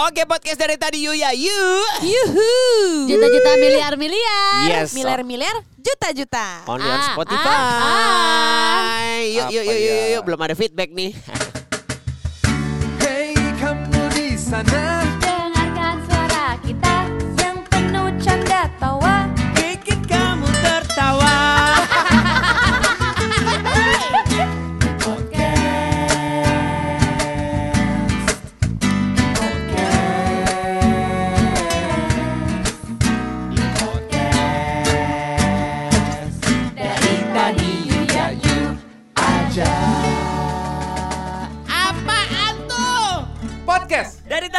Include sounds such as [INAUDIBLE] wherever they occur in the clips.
Oke podcast dari tadi Yu ya Yu. Yuhu. Juta-juta miliar-miliar. Yes. Miliar-miliar, juta-juta. Only on Ah, Spotify. ah, Yuk, yuk, yuk, yuk, ya? yuk, belum ada feedback nih. Hey kamu di sana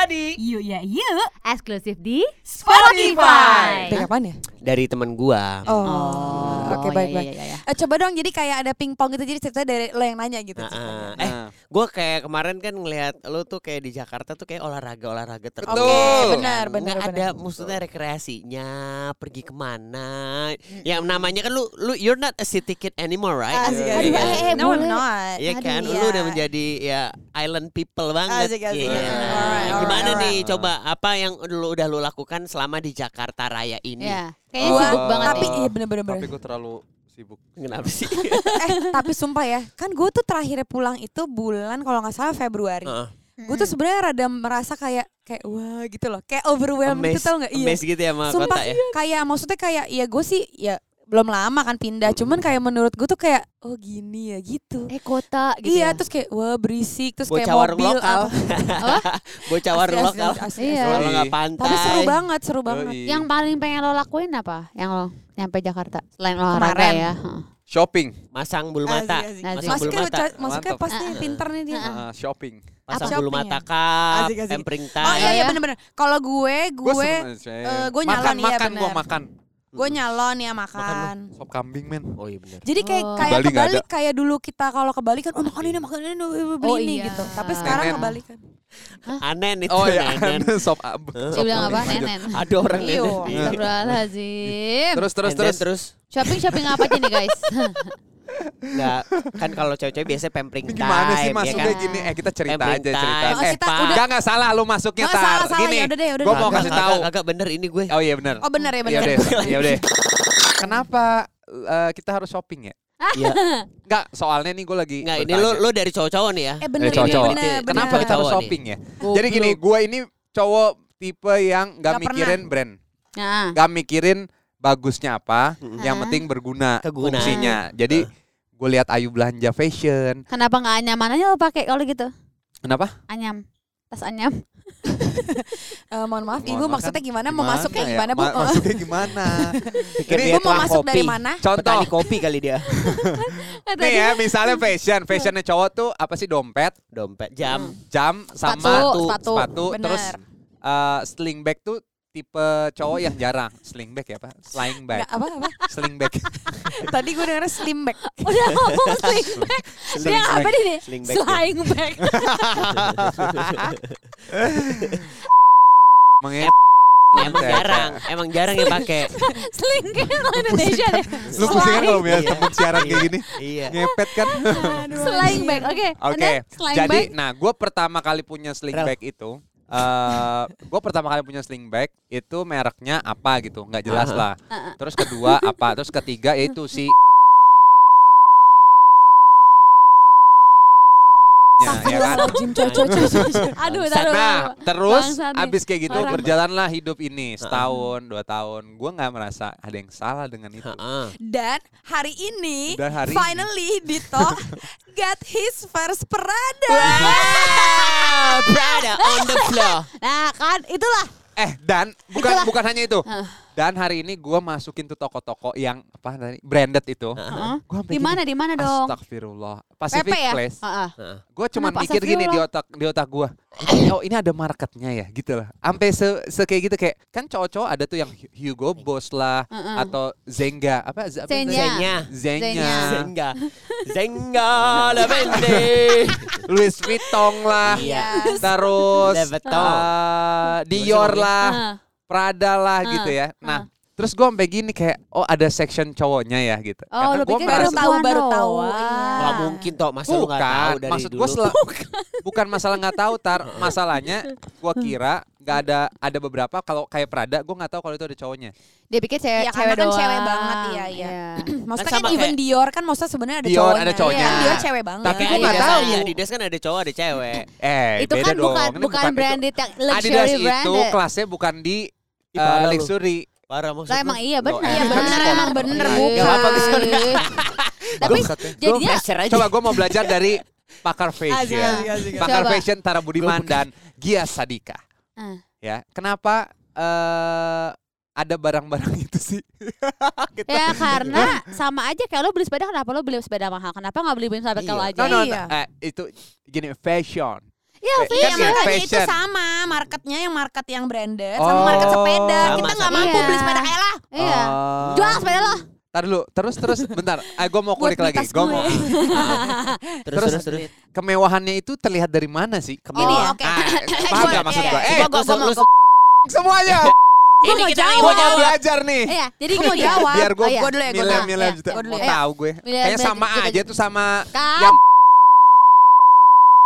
tadi. Yuk ya yuk. Eksklusif di Spotify. Dari kapan ya? Dari temen gua. Oh, oke iya, baik iya, baik. iya, iya. Eh, coba dong jadi kayak ada pingpong gitu jadi ceritanya dari lo yang nanya gitu. Nah, ceritanya. eh, Nah, gue kayak kemarin kan ngelihat lu tuh kayak di Jakarta tuh kayak olahraga olahraga terus. Oke, Betul. benar benar Nggak benar. ada maksudnya rekreasinya pergi ke mana yang namanya kan lu lu you're not a city kid anymore right Asik, Iya asik, kan? asik. eh, No, I'm not. Iya Aduh, kan, iya. lu udah menjadi ya island people banget. Asik, asik. Iya. Alright, Gimana alright, nih, alright. coba apa yang lu udah lu lakukan selama di Jakarta Raya ini? Ya, kayaknya Gua- sibuk banget tapi nih. iya bener-bener. Tapi gue terlalu sibuk. Kenapa sih? [LAUGHS] eh tapi sumpah ya, kan gue tuh terakhir pulang itu bulan kalau nggak salah Februari. Heeh. Gue tuh sebenarnya rada merasa kayak kayak wah gitu loh, kayak overwhelmed gitu tau nggak? Iya. gitu ya sama Sumpah kota ya. kayak maksudnya kayak ya gue sih ya belum lama kan pindah, cuman kayak menurut gue tuh kayak oh gini ya gitu. Eh kota gitu iya ya. terus kayak wah berisik terus kayak Bocah mobil lokal. apa. [LAUGHS] [LAUGHS] Bocah warung lokal. asli, asli, Iya. Kalau nggak pantai. Tapi seru banget, seru banget. Yoi. Yang paling pengen lo lakuin apa? Yang lo nyampe Jakarta selain olahraga Kemarin. ya. Heeh. Shopping. Masang bulu mata. Asik, asik. Asik. Masang Masuk bulu ke mata. Mantap. pasti pinter nih dia. Heeh. Ah, shopping. Pasang bulu Shopping mata ya? kap, asik. pampering Oh iya iya ya? bener-bener. Kalau gue, Gue gue eh, gue nyalon, makan, iya, makan, gue bener. makan. Gue nyalon ya Makan makan. Sop kambing men. Oh iya benar. Jadi kayak Oh. kayak kebalik kayak dulu kita kalau ke Bali kan oh makan ini makan ini beli Oh, ini iya. gitu. Tapi sekarang Nenen. kebalik kan. Anen itu Oh ya, nenen. sop ab. Dia bilang apa? Nenen. Ada orang nenen. Astagfirullahaladzim. Terus terus. terus Shopping shopping apa aja nih guys? [LAUGHS] Enggak, kan kalau cewek-cewek biasanya pampering Ini time. gimana sih ya masuknya kan? gini? Eh kita cerita Pampering aja cerita. time. Oh, Eh, kita Pak. udah- Enggak enggak salah lu masuknya Oh, tar. salah, salah, Gini. ya udah deh, udah Gue deh. mau kasih tahu. Kagak bener ini gue. Oh iya benar. Oh bener ya Iya bener. deh, iya deh. Kenapa eh, kita harus shopping ya? Iya. [LAUGHS] Enggak, soalnya nih gue lagi Enggak, ini lu lu dari cowok-cowok nih ya. Eh bener Dari ini cowok-cowok. bener bener. Kenapa kita harus nih. shopping ya? Jadi gini, gue ini cowok tipe yang nggak Nggak mikirin brand, Nah, nggak mikirin bagusnya apa, Mm-mm. yang Ah. penting berguna Kegunaan. fungsinya. Jadi gue lihat Ayu belanja fashion. kenapa nggak anyaman aja lo pakai kalau gitu? Kenapa? Anyam. Tas anyam. [LAUGHS] Eh, mohon maaf Mohon Ibu maaf, maksudnya kan gimana? Mau Gimana masuknya ya? gimana Bu? Ma- masuknya gimana? [LAUGHS] Pikir Ini dia Gue mau masuk kopi. dari mana? Contoh. Petani kopi [LAUGHS] kali dia. Nih ya, misalnya fashion, fashionnya cowok tuh apa sih dompet, Dompet, jam. jam, sama Sepatu, sepatu. sepatu, Bener. terus eh, sling bag tuh tipe cowok yang jarang. Sling bag ya apa? Sling bag. Nggak, apa apa? Sling bag. [LAUGHS] Tadi gue denger slim bag. [LAUGHS] Udah ngomong sling bag. Dia apa nih? Sling bag. Sling bag. [LAUGHS] Menge- Emang jarang, emang jarang yang pakai. Sling kayak orang Indonesia deh. Lu pusing kan kalau Sling. punya temen siaran kayak gini? Iya. Ngepet kan? Sling bag. Oke. Oke, Sling jadi bag. nah gue pertama kali punya sling bag itu, eh gue pertama kali punya sling bag itu mereknya apa gitu, nggak jelas lah. Terus kedua apa, terus ketiga yaitu si Ya, ya kan? [LAUGHS] Aduh, taruh. Nah, terus abis kayak gitu Orang. berjalanlah hidup ini setahun, dua tahun. Gue nggak merasa ada yang salah dengan itu. Dan hari ini, Dan hari ini. finally Dito [LAUGHS] got his first Prada. Wow, Prada on the floor. Nah, kan itulah. Eh dan bukan Itulah. bukan hanya itu. Dan hari ini gue masukin tuh toko-toko yang apa tadi branded itu. Gua sampai Di mana di mana dong? Astagfirullah. Pacific Pepe ya? Place. Heeh. Heeh. Gue cuma mikir gini di otak di otak gue. Oh ini ada marketnya ya gitu lah. Sampai se, se kayak gitu kayak kan cowok-cowok ada tuh yang Hugo Boss lah Heeh. atau Zenga apa Z- apa Zenya. namanya? Zenya. Zenya. Zenga. Zenga la vende. [LAUGHS] Louis Vuitton lah. Iya. Terus eh, Dior lah, Heeh. Prada lah Ah, gitu ya. Nah, ah. terus gue sampai gini kayak oh ada section cowoknya ya gitu. Oh, lu gua pikir baru tahu, baru tahu. Iya. Gak mungkin toh, masa lu gak tahu Bukan, dari maksud dulu. gue [LAUGHS] bukan masalah nggak tahu tar, masalahnya gue kira nggak ada ada beberapa kalau kayak Prada gue nggak tahu kalau itu ada cowoknya. Dia pikir cewek, Iya, cewek karena kan doang. cewek banget, iya, iya. [CLEARS THROAT] Maksudnya Kan kan, sama even kayak- Dior kan maksudnya sebenarnya ada Dior cowoknya. ada cowoknya. Kan Dior cewek banget. Tapi Kayak gua nggak Adidas tahu. aja, Adidas kan ada cowok ada cewek. Eh Itu beda kan dong. bukan bukan itu. branded yang Adidas luxury itu branded. kelasnya bukan di uh, luxury. Parah maksud Lah lu. emang iya benar. Iya, benar, emang benar, bukan. Gak apa-apa, bisa. [LAUGHS] Tapi jadinya. Coba gue mau belajar dari pakar fashion. Asik, asik, asik. Pakar Coba. fashion Tara Budiman dan Gia Sadika. Ah. Ya, kenapa eh ada barang-barang itu sih? [LAUGHS] Kita- ya karena sama aja kayak lo beli sepeda kenapa lo beli sepeda mahal? Kenapa nggak beli sepeda Iya. lo aja? No, no, Iya. no, eh, itu gini fashion. Ya, Kan Iya, gini, makanya itu sama marketnya yang market yang branded Oh. sama market sepeda. Sama, Kita nggak mampu Iya. beli sepeda kayak lah. Iya. Oh. Jual sepeda lo. Ntar dulu, terus terus bentar. Ah, gue mau kulik lagi. [LAUGHS] Gue mau gue. Terus Terus- terus terus. kemewahannya itu terlihat dari mana sih? Ini ya. Ah, [LAUGHS] paham gak maksud iya, gue? iya. Eh, Gua- gua- gua semuanya. Gua mau [LAUGHS] kita jawab. Gue mau jawab. belajar nih. Iya, jadi Gua mau jawab. Biar gue Oh, iya. Gua dulu ya, gua milih dulu. Iya, ya. tahu gue. Milih- Kayak milih- sama aja tuh sama Kan? yang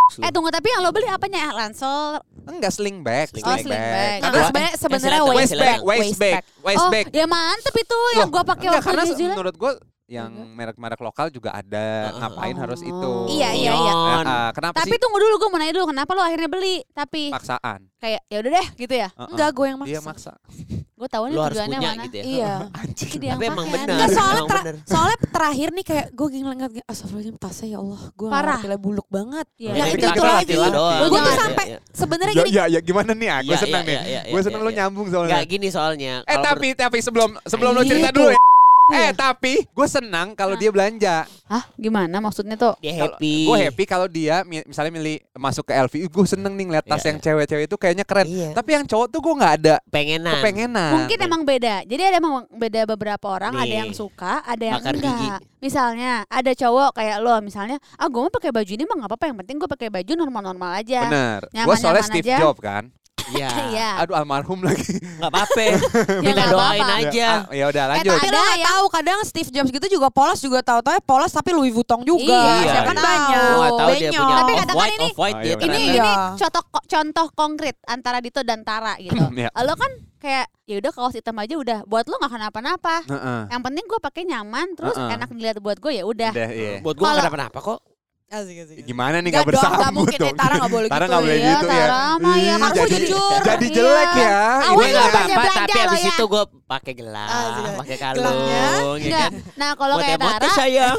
Eh tunggu tapi yang lo beli apanya? Ransel. enggak sling bag, Sling Oh, sling bag. Nah, sebenarnya waist bag, waist bag, waist oh, bag. ya mantep itu yang gua pakai Enggak, waktu karena di New Zealand. menurut gue yang merek-merek lokal juga ada. Heeh. Ngapain harus Oh. itu? Iya, iya, iya. Ah, kenapa Tapi sih tunggu dulu gue mau nanya dulu kenapa lo akhirnya beli? Tapi paksaan? kayak ya udah deh gitu ya. Heeh. Enggak, gue yang maksa. Dia maksa. Gue tahu nih harus tujuannya punya mana. gitu ya. Iya. [LAUGHS] Anjing. Ini dia Tapi emang benar. Enggak soalnya bener. soalnya terakhir nih kayak gue ngeliat astagfirullahaladzim tasnya ya Allah gue Parah. nilai buluk banget. Iya. Yang Tapi itu kita itu latih lagi. Gue tuh Iya, sampai iya, sebenarnya Ya, gini. ya, ya gimana nih? Gue Iya, seneng iya, nih. iya, Gue iya, seneng iya, lu iya. nyambung soalnya. Enggak gini soalnya. Eh tapi tapi sebelum sebelum lu Iya. cerita dulu ya. Eh tapi gue senang kalau Nah. dia belanja. Hah, gimana maksudnya tuh? dia happy. Gue happy kalau dia mi- misalnya milih masuk ke LV. Gue seneng nih ngeliat tas Iya, yang cewek-cewek itu kayaknya keren. Iya. Tapi yang cowok tuh gue nggak ada pengenan. kepengenan. Mungkin emang beda. Jadi ada emang beda beberapa orang, ada Nih. yang suka, ada yang Bakar enggak. gigi. Misalnya ada cowok kayak lo misalnya, ah gue mau pakai baju ini mah nggak apa-apa, yang penting gue pakai baju normal-normal aja. Bener. Gue Nyaman-nyaman soalnya Steve aja. Jobs kan. Iya. [LAUGHS] Iya. Aduh almarhum lagi. Enggak apa-apa. [LAUGHS] Ya, Kita nggak doain apa-apa. aja. Ah, ya udah Eh, lanjut. tapi Ada lo nggak yang- tahu kadang Steve Jobs gitu juga polos juga tahu-tahu ya polos tapi Louis Vuitton juga. Iya, Siapa iya. banyak. Gua nggak tahu dia punya Tapi off katakan white, ini- off white Oh, dia iya, Ini. Iya. ini contoh contoh konkret antara Dito dan Tara gitu. [CLEARS THROAT] Iya. Lo kan kayak ya udah kaos hitam aja udah buat lo nggak kenapa-napa. Heeh. Yang penting gue pakai nyaman terus Uh-uh. enak dilihat buat gue ya udah. Iya. Buat gua Kalau- enggak kenapa kok. Asik, asik, asik. Gimana nih Nggak gak dong, nggak bersambut mungkin. Eh, dong. Tara nggak boleh Tara gitu. nggak boleh Iya, gitu ya. Tara mah ya, harus jadi, jujur. Jadi Iya. jelek ya. Gue belanja apa-apa tapi abis ya. itu gue pakai gelang, pakai kalung, Gelangnya? ya kan. Nah kalau kayak Tara, sayang.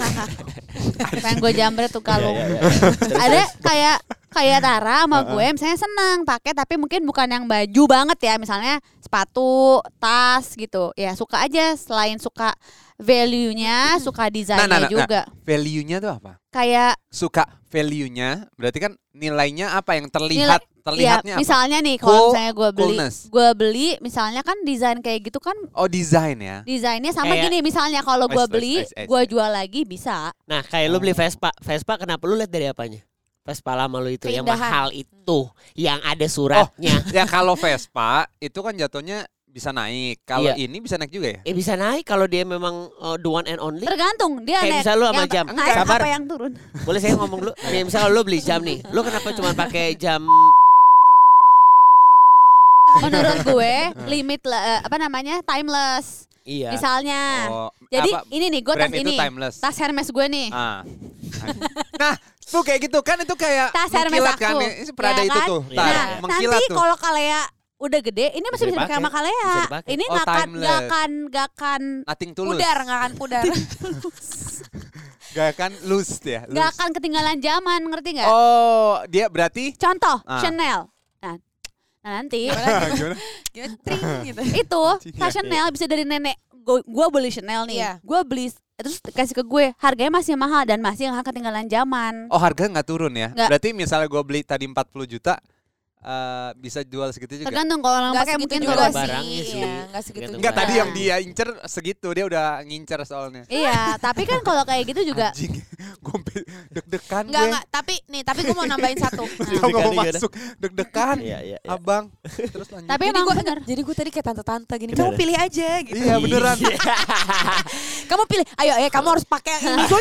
[LAUGHS] pengen gue jambret tuh kalung. Iya, iya, [LAUGHS] Ada kayak kayak Tara sama gue misalnya senang pakai tapi mungkin bukan yang baju banget ya misalnya sepatu tas gitu ya suka aja selain suka value-nya suka desainnya nah, nah, nah. juga Value-nya tuh apa? kayak Suka value-nya berarti kan nilainya apa yang terlihat ya terlihatnya apa? misalnya nih Cool- kalau misalnya gue beli coolness. gue beli misalnya kan desain kayak gitu kan Oh desain ya. desainnya sama Kayak- gini misalnya kalau gue beli gue jual lagi bisa Nah, kayak lu beli Vespa. Vespa kenapa lu lihat dari apanya? Vespa lama lu itu yang Keindahan. mahal itu, yang ada suratnya. Ya kalau Vespa itu kan jatuhnya bisa naik. Kalau Iya. ini bisa naik juga ya? Eh bisa naik kalau dia memang uh, the one and only. tergantung dia Kayak naik misal lu sama yang jam. naik Sabar. apa yang turun Boleh saya ngomong dulu? Nih, misalnya lu beli jam nih. Lu kenapa cuma pakai jam menurut gue limit lah, eh, apa namanya timeless Iya. misalnya Oh, jadi apa, ini nih gue tas itu ini timeless. tas Hermes gue nih Ah. nah, tuh kayak gitu kan itu kayak Tas Hermes mengkilat kan. aku. Ini Prada Ya itu kan? tuh. Iya. Tar, nah mengkilat nanti tuh. kalau Kalea udah gede ini masih Bisa bisa dipakai sama dipakai. Kalea Bisa dipakai. ini Oh, nggak akan nggak akan nggak akan. Pudar nggak akan pudar. [LAUGHS] Gak akan loose ya. nggak loose. akan ketinggalan zaman ngerti nggak Oh, dia berarti contoh Ah. Chanel nah, nah nanti [LAUGHS] gimana? Tring gitu. itu Iya, Chanel bisa dari nenek gue gue beli Chanel nih Iya. gue beli terus kasih ke gue harganya masih mahal dan masih nggak akan ketinggalan zaman Oh, harga nggak turun ya? Nggak. Berarti misalnya gue beli tadi 40 juta eh, bisa jual segitu juga. tergantung kalau orang Nggak pakai mungkin juga juga sih. barangnya sih. Iya, nggak segitu Enggak juga. tadi Iya. yang dia incer segitu, dia udah ngincer soalnya. iya tapi kan kalau kayak gitu juga Anjing, [LAUGHS] gue deg-degan Enggak, gue. enggak, tapi nih, tapi gue mau nambahin satu. [LAUGHS] Dia nggak mau masuk, deg-degan. Iya, iya, iya. Abang, [LAUGHS] terus lanjut. tapi emang gue bener jadi gue tadi kayak tante-tante gini. Kamu pilih aja gitu. Iya beneran. Kamu pilih. Ayo, ayo kamu harus pakai yang ini. Gue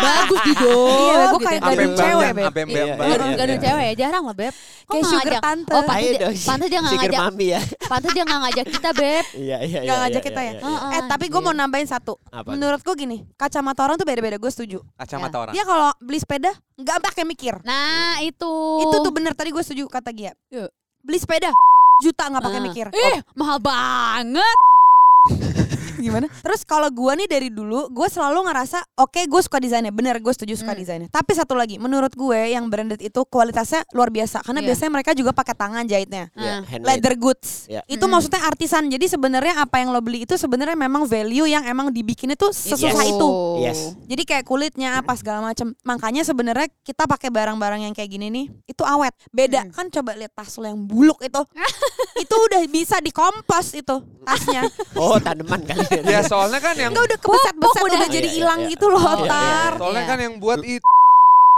Bagus gitu. Iya, gue kayak Sampai gadun cewek, yang- Beb. Iya, iya, Gadun, iya. gadun cewek ya jarang lah beb nggak sugar ngajak. tante. Oh, pantas dia, pantas dia nggak ngajak. mami ya. Pantas dia nggak ngajak kita, Beb. [LAUGHS] Iya iya Nggak ngajak kita ya? Heeh, Eh tapi gue mau nambahin satu. Apa? Menurutku gini, kacamata orang tuh beda-beda. Gue setuju. Kacamata orang. Dia kalau beli sepeda nggak pakai mikir. Nah, itu. Itu tuh bener tadi gue setuju kata Gia. Iya. Beli sepeda juta nggak pakai Ah. mikir. Eh, mahal banget. [LAUGHS] [LAUGHS] Gimana? Terus kalau gue nih dari dulu, gue selalu ngerasa oke gue suka desainnya, bener gue setuju suka Hmm. desainnya. Tapi satu lagi, menurut gue yang branded itu kualitasnya luar biasa karena Iya. biasanya mereka juga pakai tangan jahitnya. Iya, Nah. handmade. Leather goods. Ya. Itu Hmm. maksudnya artisan. Jadi sebenarnya apa yang lo beli itu sebenarnya memang value yang emang dibikinnya tuh sesusah Yes. itu. Yes. Jadi kayak kulitnya apa segala macam. Makanya sebenarnya kita pakai barang-barang yang kayak gini nih itu awet. Beda Hmm. kan coba lihat tas lo yang buluk itu. [LAUGHS] itu udah bisa dikompos itu tasnya. Oh tanaman kali [LAUGHS] Ya soalnya kan yang Enggak udah kebeset-beset udah, udah. jadi hilang iya. gitu loh, Iya, iya, Tar. soalnya kan yang buat itu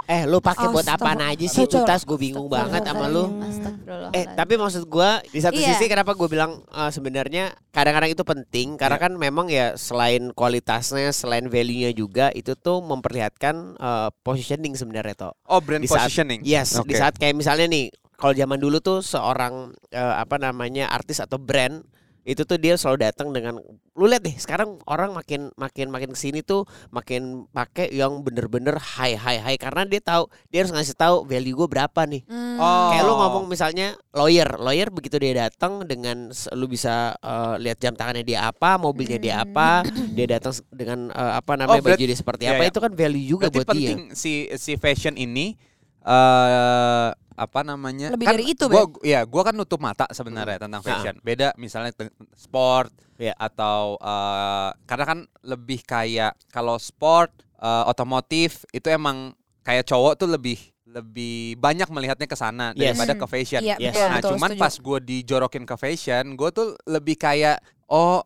Eh lu pakai buat apaan Astaga. aja sih itu tas gue bingung banget sama lu Astagfirullah. Eh tapi maksud gue di satu Iya. sisi kenapa gue bilang eh, sebenarnya kadang-kadang itu penting karena Iya. kan memang ya selain kualitasnya selain value-nya juga itu tuh memperlihatkan eh, positioning sebenarnya toh. oh brand Di saat- positioning. Yes, di Oke. saat kayak misalnya nih kalau zaman dulu tuh seorang eh, apa namanya artis atau brand itu tuh dia selalu datang dengan lu lihat deh sekarang orang makin makin makin ke sini tuh makin pakai yang bener-bener high high high karena dia tahu dia harus ngasih tahu value gue berapa nih Hmm. Oh. Kayak lu ngomong misalnya lawyer, lawyer begitu dia datang dengan lu bisa eh, lihat jam tangannya dia apa, mobilnya dia apa, dia datang dengan eh, apa namanya Oh, baju dia seperti Iya, apa iya. itu kan value juga Berarti buat dia. penting si si fashion ini eh apa namanya? Lebih kan dari itu, gua, ya, gua kan nutup mata sebenarnya Hmm. tentang fashion. Beda misalnya sport Iya. atau eh karena kan lebih kayak kalau sport eh, otomotif itu emang kayak cowok tuh lebih lebih banyak melihatnya ke sana Yes. daripada Hmm. ke fashion. Iya, Yes. betul, Nah, betul, cuman setuju. pas gue dijorokin ke fashion, gue tuh lebih kayak oh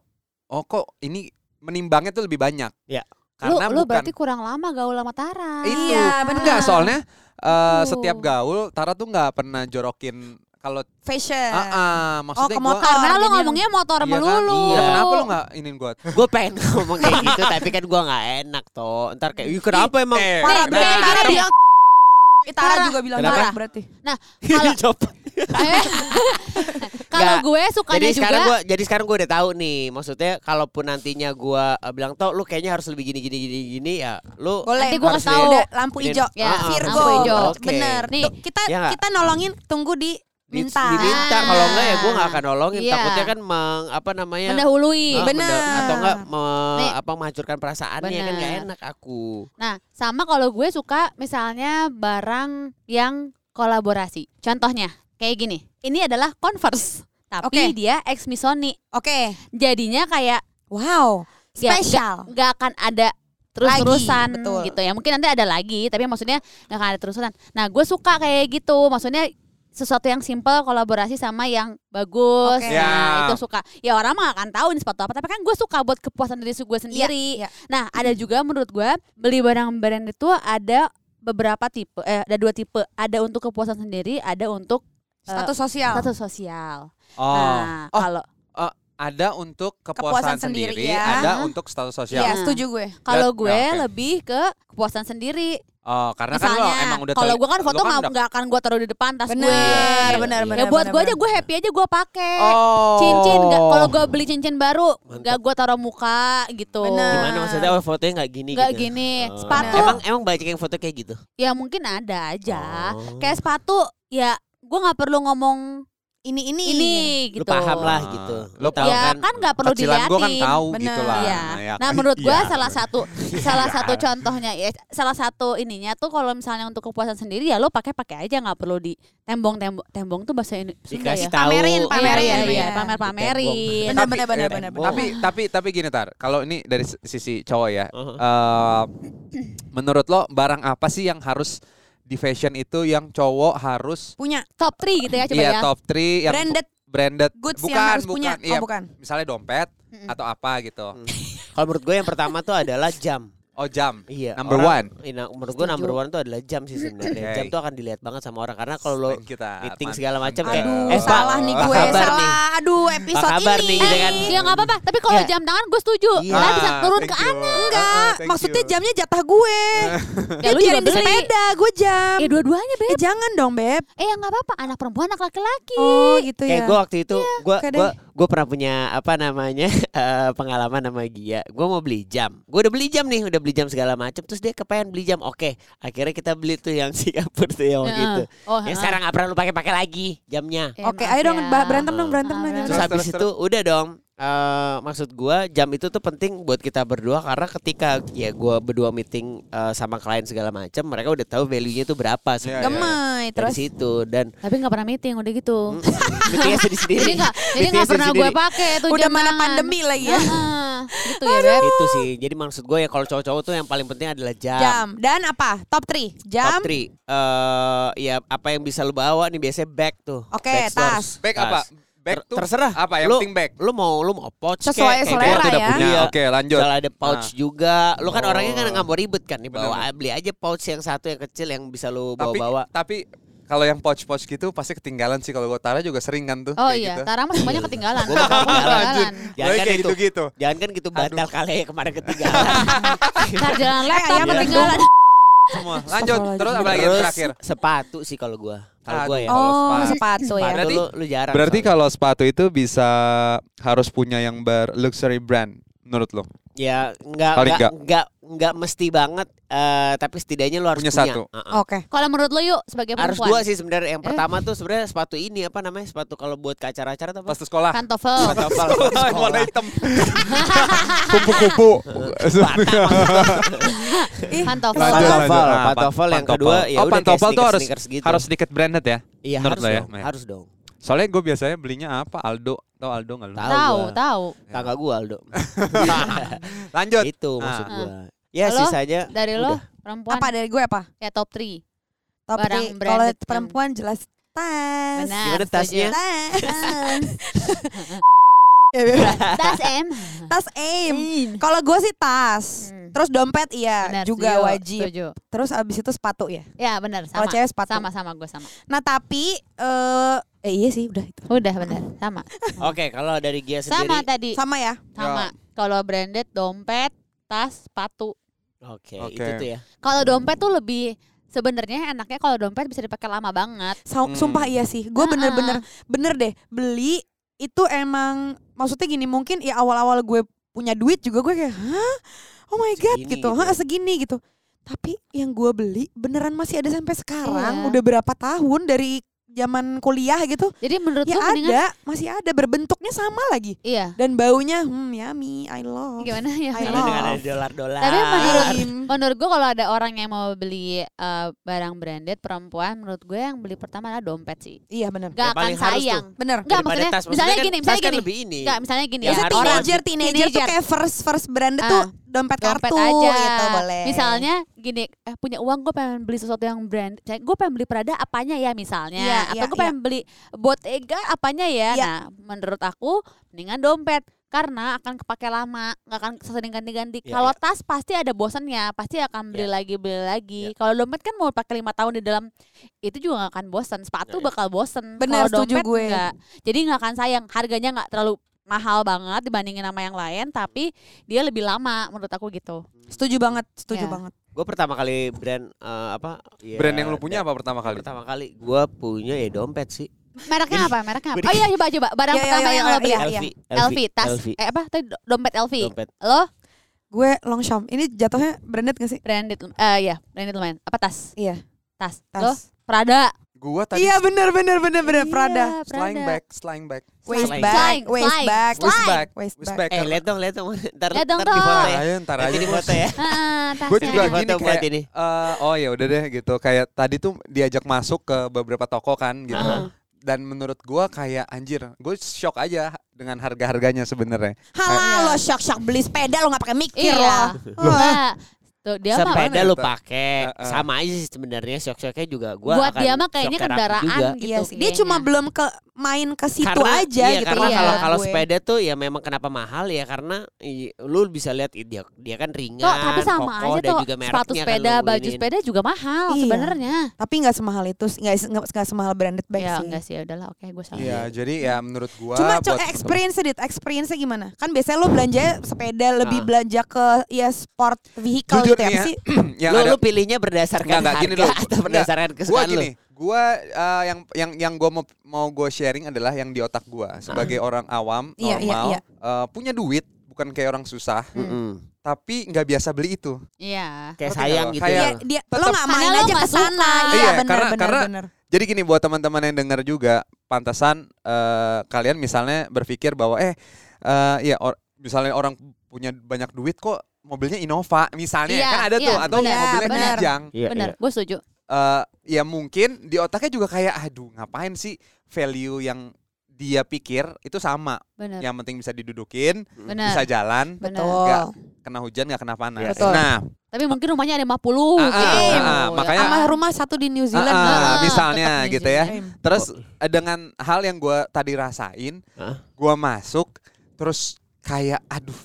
oh kok ini menimbangnya tuh lebih banyak. Ya. Lu, Karena lu bukan berarti kurang lama gaul sama Tara. itu Iya, benar. enggak soalnya eh, Itu. setiap gaul Tara tuh nggak pernah jorokin kalau fashion. ah ah, maksudnya ke gua- motor. Karena lu ngomongnya motor Iya kan? melulu. Iya, kenapa lu nggak inin gue? Gue pengen [LAUGHS] ngomong kayak gitu tapi kan gue nggak enak toh. Ntar kayak, "Ih, kenapa emang? Eh, Parah nah, Tara nah, bilang Eh, Tara juga bilang marah berarti. Kalau [LAUGHS] Coba. eh, [LAUGHS] kalau gue sukanya Jadi juga sekarang gue jadi sekarang gue udah tahu nih. Maksudnya kalaupun nantinya gue eh, bilang toh lu kayaknya harus lebih gini gini gini gini ya. Lu Boleh. Nanti gua harus kasih tahu. lampu hijau. Ya, Virgo. lampu hijau. Oke. Bener. Nih. Kita Ya kita nolongin tunggu di minta. diminta kalau enggak ya gue nggak akan nolongin. Iya. Takutnya kan meng, apa namanya? mendahului. Ah, Bener. menda- atau enggak me- Nih. apa menghancurkan perasaannya kan gak Bener. enak aku. Nah, sama kalau gue suka misalnya barang yang kolaborasi. Contohnya kayak gini. Ini adalah Converse, tapi Oke. dia ex Missoni. Oke. Jadinya kayak Wow. ya, Spesial. nggak akan ada terus-terusan gitu ya. Mungkin nanti ada lagi, tapi maksudnya nggak akan ada terus-terusan. Nah, gue suka kayak gitu. Maksudnya sesuatu yang simple kolaborasi sama yang bagus. Oke. Nah, Ya. itu suka. Ya orang mah nggak akan tahu ini sepatu apa, tapi kan gue suka buat kepuasan diri gue sendiri. Iya, iya. Nah, ada juga menurut gue beli barang brand itu ada beberapa tipe, eh, ada dua tipe. Ada untuk kepuasan sendiri, ada untuk Status sosial. status sosial. Oh, Nah, Oh. kalau ada untuk Kepuasan kepuasan, sendiri, sendiri, ya. ada untuk status sosial. Iya, setuju gue. kalau Ya, gue oke. lebih ke kepuasan sendiri. Oh, karena kan lo Misalnya, emang udah kalau gue kan foto nggak udah- nggak akan gue taruh di depan tas Bener, gue. bener, ya bener, buat bener, gue aja bener. gue happy aja gue pakai. Oh. Cincin kalau gue beli cincin baru Mantap. nggak gue taruh muka gitu. Bener. Gimana maksudnya oh, fotonya nggak gini Nggak gitu? gini. Oh. Sepatu Emang emang banyak yang foto kayak gitu. ya mungkin ada aja. Oh. Kayak sepatu ya gue nggak perlu ngomong Ini ini ini Lu gitu. paham lah gitu. Lu Lu tahu ya kan. kan nggak perlu Kecilan gue kan tahu Bener. gitu lah. Iya. Ya Nah kan? menurut gue Iya. salah satu salah satu contohnya ya salah satu ininya tuh kalau misalnya untuk kepuasan sendiri ya lo pakai pakai aja nggak perlu di tembong tembong tembong tuh bahasa ini Sunda ya. tahu. Pamerin, Iya, pamerin, iya, iya, iya. pamer pamerin. Bener, bener, ya, bener, bener. Tapi tapi tapi gini tar, kalau ini dari sisi cowok ya, Uh-huh. eh, menurut lo barang apa sih yang harus di fashion itu yang cowok harus Punya Top 3 gitu ya coba iya ya. top 3 yang branded branded goods bukan yang harus bukan punya. iya Oh, bukan. misalnya dompet Mm-mm. atau apa gitu. Kalau menurut gue yang pertama tuh adalah jam. Oh jam. Iya. Number orang- one. Iya, menurut gue number one tuh adalah jam sih sebenarnya. Oke. Jam tuh akan dilihat banget sama orang karena kalau lo kita meeting segala macam kayak Aduh, eh salah nih gue, salah. nih? Aduh, episode kabar ini. nih, gitu kan? Ya nggak apa-apa, tapi kalau Ya. jam tangan gue setuju. Iya. Lah bisa turun thank ke you. anak. Enggak, Ah, ah, thank maksudnya you. jamnya jatah gue. [LAUGHS] Ya lu di beli. sepeda, gue jam. Ya dua-duanya Eh, beb. jangan dong, Beb. Eh ya nggak apa-apa, anak perempuan anak laki-laki. Oh, gitu ya. Kayak gue waktu itu gue oke gue. Gue pernah punya apa namanya [LAUGHS] eh, pengalaman sama Gia. Gue mau beli jam. Gue udah beli jam nih, udah beli jam segala macam. Terus dia kepengen beli jam. Oke, akhirnya kita beli tuh yang [LAUGHS] Singapura tuh yang waktu itu. Oh, Yang sekarang nggak pernah lu pakai-pakai lagi jamnya. Ya, Oke, maaf ayo dong ya. berantem dong, berantem dong. Terus habis itu udah dong. Eh, maksud gua jam itu tuh penting buat kita berdua karena ketika ya gua berdua meeting eh, sama klien segala macam, mereka udah tahu value-nya tuh berapa Iya, sebenarnya. Gemai, Dari terus situ dan Tapi nggak pernah meeting udah gitu. meetingnya [LAUGHS] sendiri-sendiri. Jadi nggak, jadi nggak pernah gue pakai tuh udah jam mana tangan. pandemi lagi ya. Heeh. Gitu ya beb. Itu sih. Jadi maksud gue ya kalau cowok-cowok tuh yang paling penting adalah jam. Jam. Dan apa? Top 3. Jam. Top 3 eh ya apa yang bisa lu bawa nih biasanya bag tuh. Oke, stores. tas. Bag apa? Ter- tuh terserah. apa? Yang Lu- penting bag. Lu mau lu mau pouch Sesuai kayak- kayak selera udah ya. punya. Nah, oke lanjut. Misalnya ada pouch juga. Lu kan Oh. orangnya kan nggak mau ribet kan nih bawa Bener. beli aja pouch yang satu yang kecil yang bisa lu Tapi bawa-bawa. tapi kalau yang pouch-pouch gitu pasti ketinggalan sih kalau gue Tara juga sering kan tuh. Oh kayak iya, gitu. Tara mah semuanya [LAUGHS] ketinggalan. Gua [LAUGHS] ketinggalan. Jangan kan kayak itu. gitu-gitu. Jangan kan gitu batal kali ya kemarin [LAUGHS] ketinggalan. Ntar jalan laptop ayam ketinggalan. Semua. Lanjut. Terus apa lagi yang Terus terakhir? sepatu sih kalau gua. Kalau gua ya. Oh, sepatu. sepatu ya. Sepatu Berarti- lu, lu jarang. Berarti soalnya. kalau sepatu itu bisa harus punya yang ber luxury brand menurut lo? ya nggak Paling nggak nggak. Nggak mesti banget eh, tapi setidaknya lu harus Punya punya, satu. Heeh. Oke. Kalau menurut lo yuk sebagai Harus perempuan. dua sih sebenarnya. Yang Eh. pertama tuh sebenarnya sepatu ini apa namanya? Sepatu kalau buat ke acara-acara tuh apa? Tuh sekolah. Pantofel. Pantofel. [LAUGHS] Warna hitam. [LAUGHS] Kupu-kupu. Pantofel. Lanjut, Pantofel, pantofel yang kedua ya oh, udah kayak pantofel tuh harus gitu. harus sedikit branded ya. Iya menurut harus lo ya, dong, Maya? harus dong. Soalnya gue biasanya belinya apa? Aldo. Tau Aldo nggak lo? Tahu Tahu. Tangga gua Aldo. [LAUGHS] Lanjut. Itu maksud Ah. Ya Kalau sisanya Dari lo udah. perempuan Apa dari gue apa? ya top 3. Top Barang 3. Kalau yang- perempuan jelas tas. Benar. Gimana tasnya? Tas. [LAUGHS] Tas M. tas aim. Kalau gue sih tas. Hmm. Terus dompet iya Benar, juga setuju, wajib. setuju. Terus abis itu sepatu ya. Ya benar Kalau sama. cewek sepatu. Sama sama gue sama. Nah tapi eh eh iya sih udah itu. Udah benar, sama. [LAUGHS] Oke, kalau dari Gia sendiri Sama tadi. Sama ya. Sama. Kalau branded dompet, tas, sepatu. Oke, Oke. itu tuh ya. Kalau dompet tuh lebih sebenarnya enaknya kalau dompet bisa dipakai lama banget. Hmm. Sumpah iya sih. Gue bener-bener bener deh beli itu emang maksudnya gini mungkin ya awal-awal gue punya duit juga gue kayak hah oh my god Segini gitu gitu hah ya. segini gitu tapi yang gue beli beneran masih ada sampai sekarang Iya. udah berapa tahun dari zaman kuliah gitu Jadi menurut ya lu mendingan ada masih ada berbentuknya sama lagi iya. dan baunya hmm yummy I love Gimana ya? I Karena love. dengan ada dolar-dolar. Tapi menurut menurut gue kalau ada orang yang mau beli eh, barang branded perempuan, menurut gue yang beli pertama adalah dompet sih. iya bener Gak akan paling harus sayang. bener Daripada maksudnya, tas. misalnya kan gini, misalnya kan gini. lebih ini. Enggak, misalnya gini Ya, ya. Biasanya harus. Orang teenager, teenager, tuh teenager. kayak first first brand Ah. tuh dompet, dompet kartu aja gitu boleh. Misalnya gini, eh, punya uang gue pengen beli sesuatu yang brand, gue pengen beli Prada apanya ya misalnya, Iya, atau iya, gue pengen beli Bottega apanya ya. Iya. Nah, menurut aku mendingan dompet karena akan kepake lama, nggak akan sering ganti-ganti. Iya, Kalau iya. tas pasti ada bosannya, pasti akan beli Iya. lagi beli lagi. Iya. Kalau dompet kan mau pakai lima tahun di dalam itu juga nggak akan bosan. Sepatu Iya, iya. bakal bosan. Bener, Kalau setuju dompet gue. nggak. Jadi nggak akan sayang. Harganya nggak terlalu mahal banget dibandingin sama yang lain, tapi dia lebih lama menurut aku gitu. setuju banget setuju Iya. banget Gue pertama kali brand eh, apa? ya, Brand yang lu punya apa pertama kali? Pertama kali gue punya ya dompet sih. Mereknya apa? Mereknya apa? [LAUGHS] Oh iya coba coba. Barang Iya, iya, pertama iya, yang iya, lo beli. iya. LV, LV, tas. LV, Eh apa? Tadi do- dompet LV. dompet. Lo gue Longchamp ini jatuhnya branded gak sih branded eh ya, branded lumayan. Apa tas? iya Tas. tas Lo Prada. Gua tadi iya bener bener bener bener Prada Iya, slang Prada. bag, slang bag. waist Slang. bag Slang, waist slang, bag slang. Waist bag. waist Waist bag bag. Eh lihat dong, lihat dong. Ntar, Lihat dong, ntar ya. aja, ntar aja. Di foto ya. [LAUGHS] Ah, Gue tasnya. juga gini buat kayak ini. eh, oh ya udah deh gitu kayak tadi tuh diajak masuk ke beberapa toko kan gitu Ah. dan menurut gua kayak anjir gue shock aja dengan harga harganya sebenarnya Halah lo shock shock beli sepeda lo nggak pakai mikir Iya. lo Tuh, dia mah sepeda Mana lu pakai Heeh. sama aja sih sebenarnya shock-shocknya juga gua Buat akan dia mah kayaknya shock kendaraan juga. gitu. Iya sih. Dia kayaknya. cuma belum ke main ke situ karena, aja iya, gitu karena Iya. kalau kalau gue. sepeda tuh ya memang kenapa mahal ya karena i- lu bisa lihat i- dia dia kan ringan, Kok tapi sama kokoh, aja tuh juga sepatu kan sepeda, lu baju sepeda juga mahal Iya. sebenarnya. Tapi nggak semahal itu, nggak semahal branded bag Ya sih. enggak sih, ya udahlah oke gue salah. Iya, jadi ya menurut gua Cuma buat co- experience dit, experience gimana? Kan biasanya lo belanja sepeda lebih Ah. belanja ke ya sport vehicle Jujur gitu ya ya, sih? [CLEARS THROAT] yang lu, ada lu pilihnya berdasarkan Enggak, enggak, harga gini dulu. atau berdasarkan gua kesukaan lu? Gua eh, yang yang yang gua mau mau gue sharing adalah yang di otak gua sebagai orang awam Iya, iya, normal iya. eh, punya duit bukan kayak orang susah Mm-mm. tapi nggak biasa beli itu. Iya. Kayak sayang nggak lo? gitu Kayak- ya. Iya, dia lo tetap- nggak Karena main lo aja nggak ke sana. Iya, Iya, benar karena- benar karena- benar. Jadi gini buat teman-teman yang dengar juga pantasan eh, kalian misalnya berpikir bahwa eh eh, ya or- misalnya orang punya banyak duit kok mobilnya Innova misalnya Iya, kan ada iya, tuh atau benar, mobilnya benar. Kijang. Iya, Bener, iya. gue setuju. Eh ya mungkin di otaknya juga kayak aduh ngapain sih value yang dia pikir itu sama Bener. yang penting bisa didudukin Bener. bisa jalan Bener. Nggak kena hujan nggak kena panas Betul. nah Tapi mungkin rumahnya ada 50 Ah, ah, gitu. ah, ah, Ya makanya- Sama rumah satu di New Zealand. Ah, ah, Nah, misalnya gitu ya terus eh, dengan hal yang gue tadi rasain Hah? gue masuk terus kayak aduh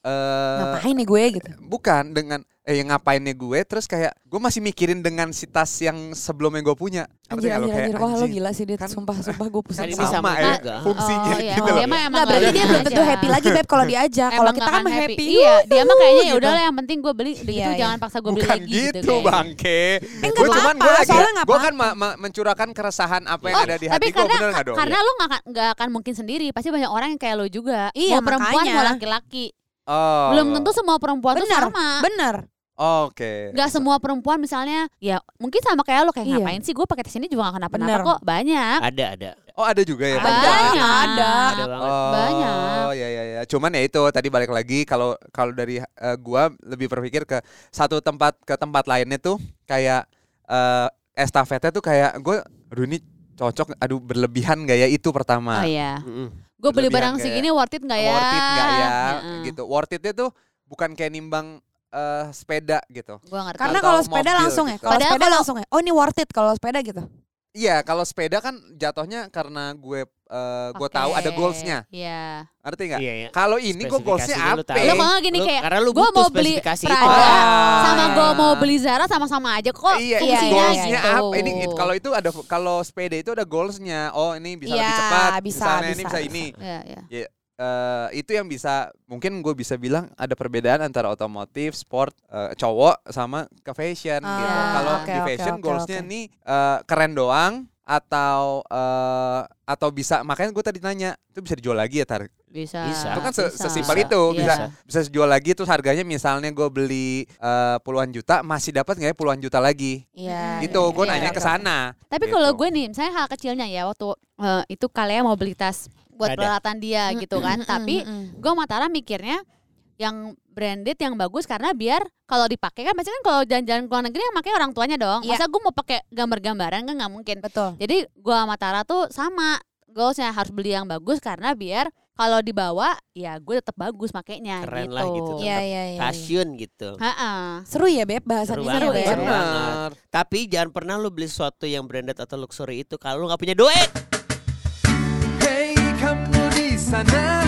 eh Ngapain nih gue gitu? bukan dengan eh yang ngapainnya gue terus kayak gue masih mikirin dengan si tas yang sebelumnya gue punya Anjir, anjir, Kayak, anjir. Wah, lo gila sih, Dit. kan- Sumpah, sumpah gue pusing. Kan banget. sama ya juga. fungsinya oh, iya, gitu emang loh dia mah emang Nggak, berarti dia belum tentu happy lagi, Beb, kalau diajak. Kalau Emang kita kan mah happy. Iya, dia mah kayaknya ya gitu. udah lah yang penting gue beli Iya, gitu iya. jangan paksa gue beli Bukan lagi gitu, gitu. bangke. Eh, Gue cuman apa-apa, gue lagi, soalnya nggak gue kan mencurahkan keresahan apa yang Oh, ada di hati gue, karena bener nggak dong? karena lo nggak akan nggak akan mungkin sendiri, pasti banyak orang yang kayak lo juga. Iya, mau perempuan mau laki-laki. Oh. Belum tentu semua perempuan tuh Bener, sama. bener. Oke. Gak semua perempuan misalnya ya mungkin sama kayak lo kayak Iya. ngapain sih gue pakai tas ini juga gak kenapa-napa kok banyak Ada ada. Oh ada juga ya. Ada. banyak Ada. Ada banget. Oh, Banyak. ya ya ya. Cuman ya itu tadi balik lagi kalau kalau dari eh, gua lebih berpikir ke satu tempat ke tempat lainnya tuh kayak eh estafetnya tuh kayak gue aduh ini cocok aduh berlebihan gak ya itu pertama. oh iya Mm-mm. gue beli barang kayak, segini worth it gak ya Worth it gak ya Heeh. gitu. Worth itnya tuh bukan kayak nimbang eh, sepeda gitu. Gue ngerti Karena kalau sepeda mobil langsung ya. gitu. Kalau Padahal sepeda kalau- langsung ya. Oh ini worth it kalau sepeda gitu. Iya, kalau sepeda kan jatuhnya karena gue eh, gue tahu ada goalsnya. Iya Ngerti nggak? Iya, iya. Kalau ini gue goalsnya lu apa? Lo nggak gini kayak, karena lu gue butuh mau beli. Prada Ah. sama gue mau beli Zara sama-sama aja kok iya, Iya, fungsinya iya, goalsnya gitu. apa? Ini it- kalau itu ada kalau sepeda itu ada goalsnya. Oh ini bisa lebih Iya, cepat. bisa, Misalnya ini bisa, bisa bisa. ini. Iya, iya. Eh, itu yang bisa mungkin gue bisa bilang ada perbedaan antara otomotif, sport, eh, cowok sama ke fashion Ah, gitu. Kalau oke, di fashion oke, goalsnya oke. nih eh, keren doang atau eh, atau bisa makanya gue tadi nanya itu bisa dijual lagi ya tar Bisa. Bisa. itu kan se- bisa. sesimpel Bisa. itu bisa Iya. bisa dijual lagi terus harganya misalnya gue beli eh, puluhan juta masih dapat nggak ya puluhan juta lagi Iya. gitu iya, gue iya, nanya iya. ke sana Tapi Gitu. kalau gue nih, misalnya hal kecilnya ya waktu eh, itu kalian mau beli tas buat Ada. peralatan dia gitu kan. Mm, mm, Tapi gue Matara mikirnya yang branded yang bagus karena biar kalau dipakai kan biasanya kan kalau jalan-jalan ke luar negeri yang pakai orang tuanya dong. Iya. Masa gue mau pakai gambar-gambaran kan nggak mungkin. betul. Jadi gua sama Tara tuh sama goalsnya harus beli yang bagus karena biar kalau dibawa ya gue tetap bagus makainya Keren gitu. lah gitu, Iya iya iya. Stasiun gitu. Ha-ha. Seru ya Beb bahasannya Seru seru, banget, ya. seru banget. benar Tapi jangan pernah lu beli sesuatu yang branded atau luxury itu kalau lu nggak punya duit. Hey kamu di sana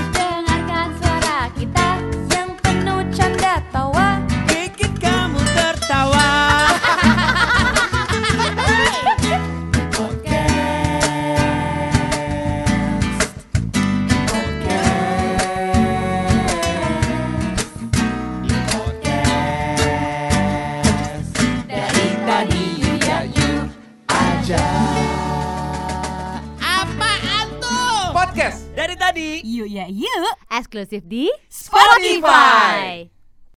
Yuk ya yuk. Eksklusif di Spotify.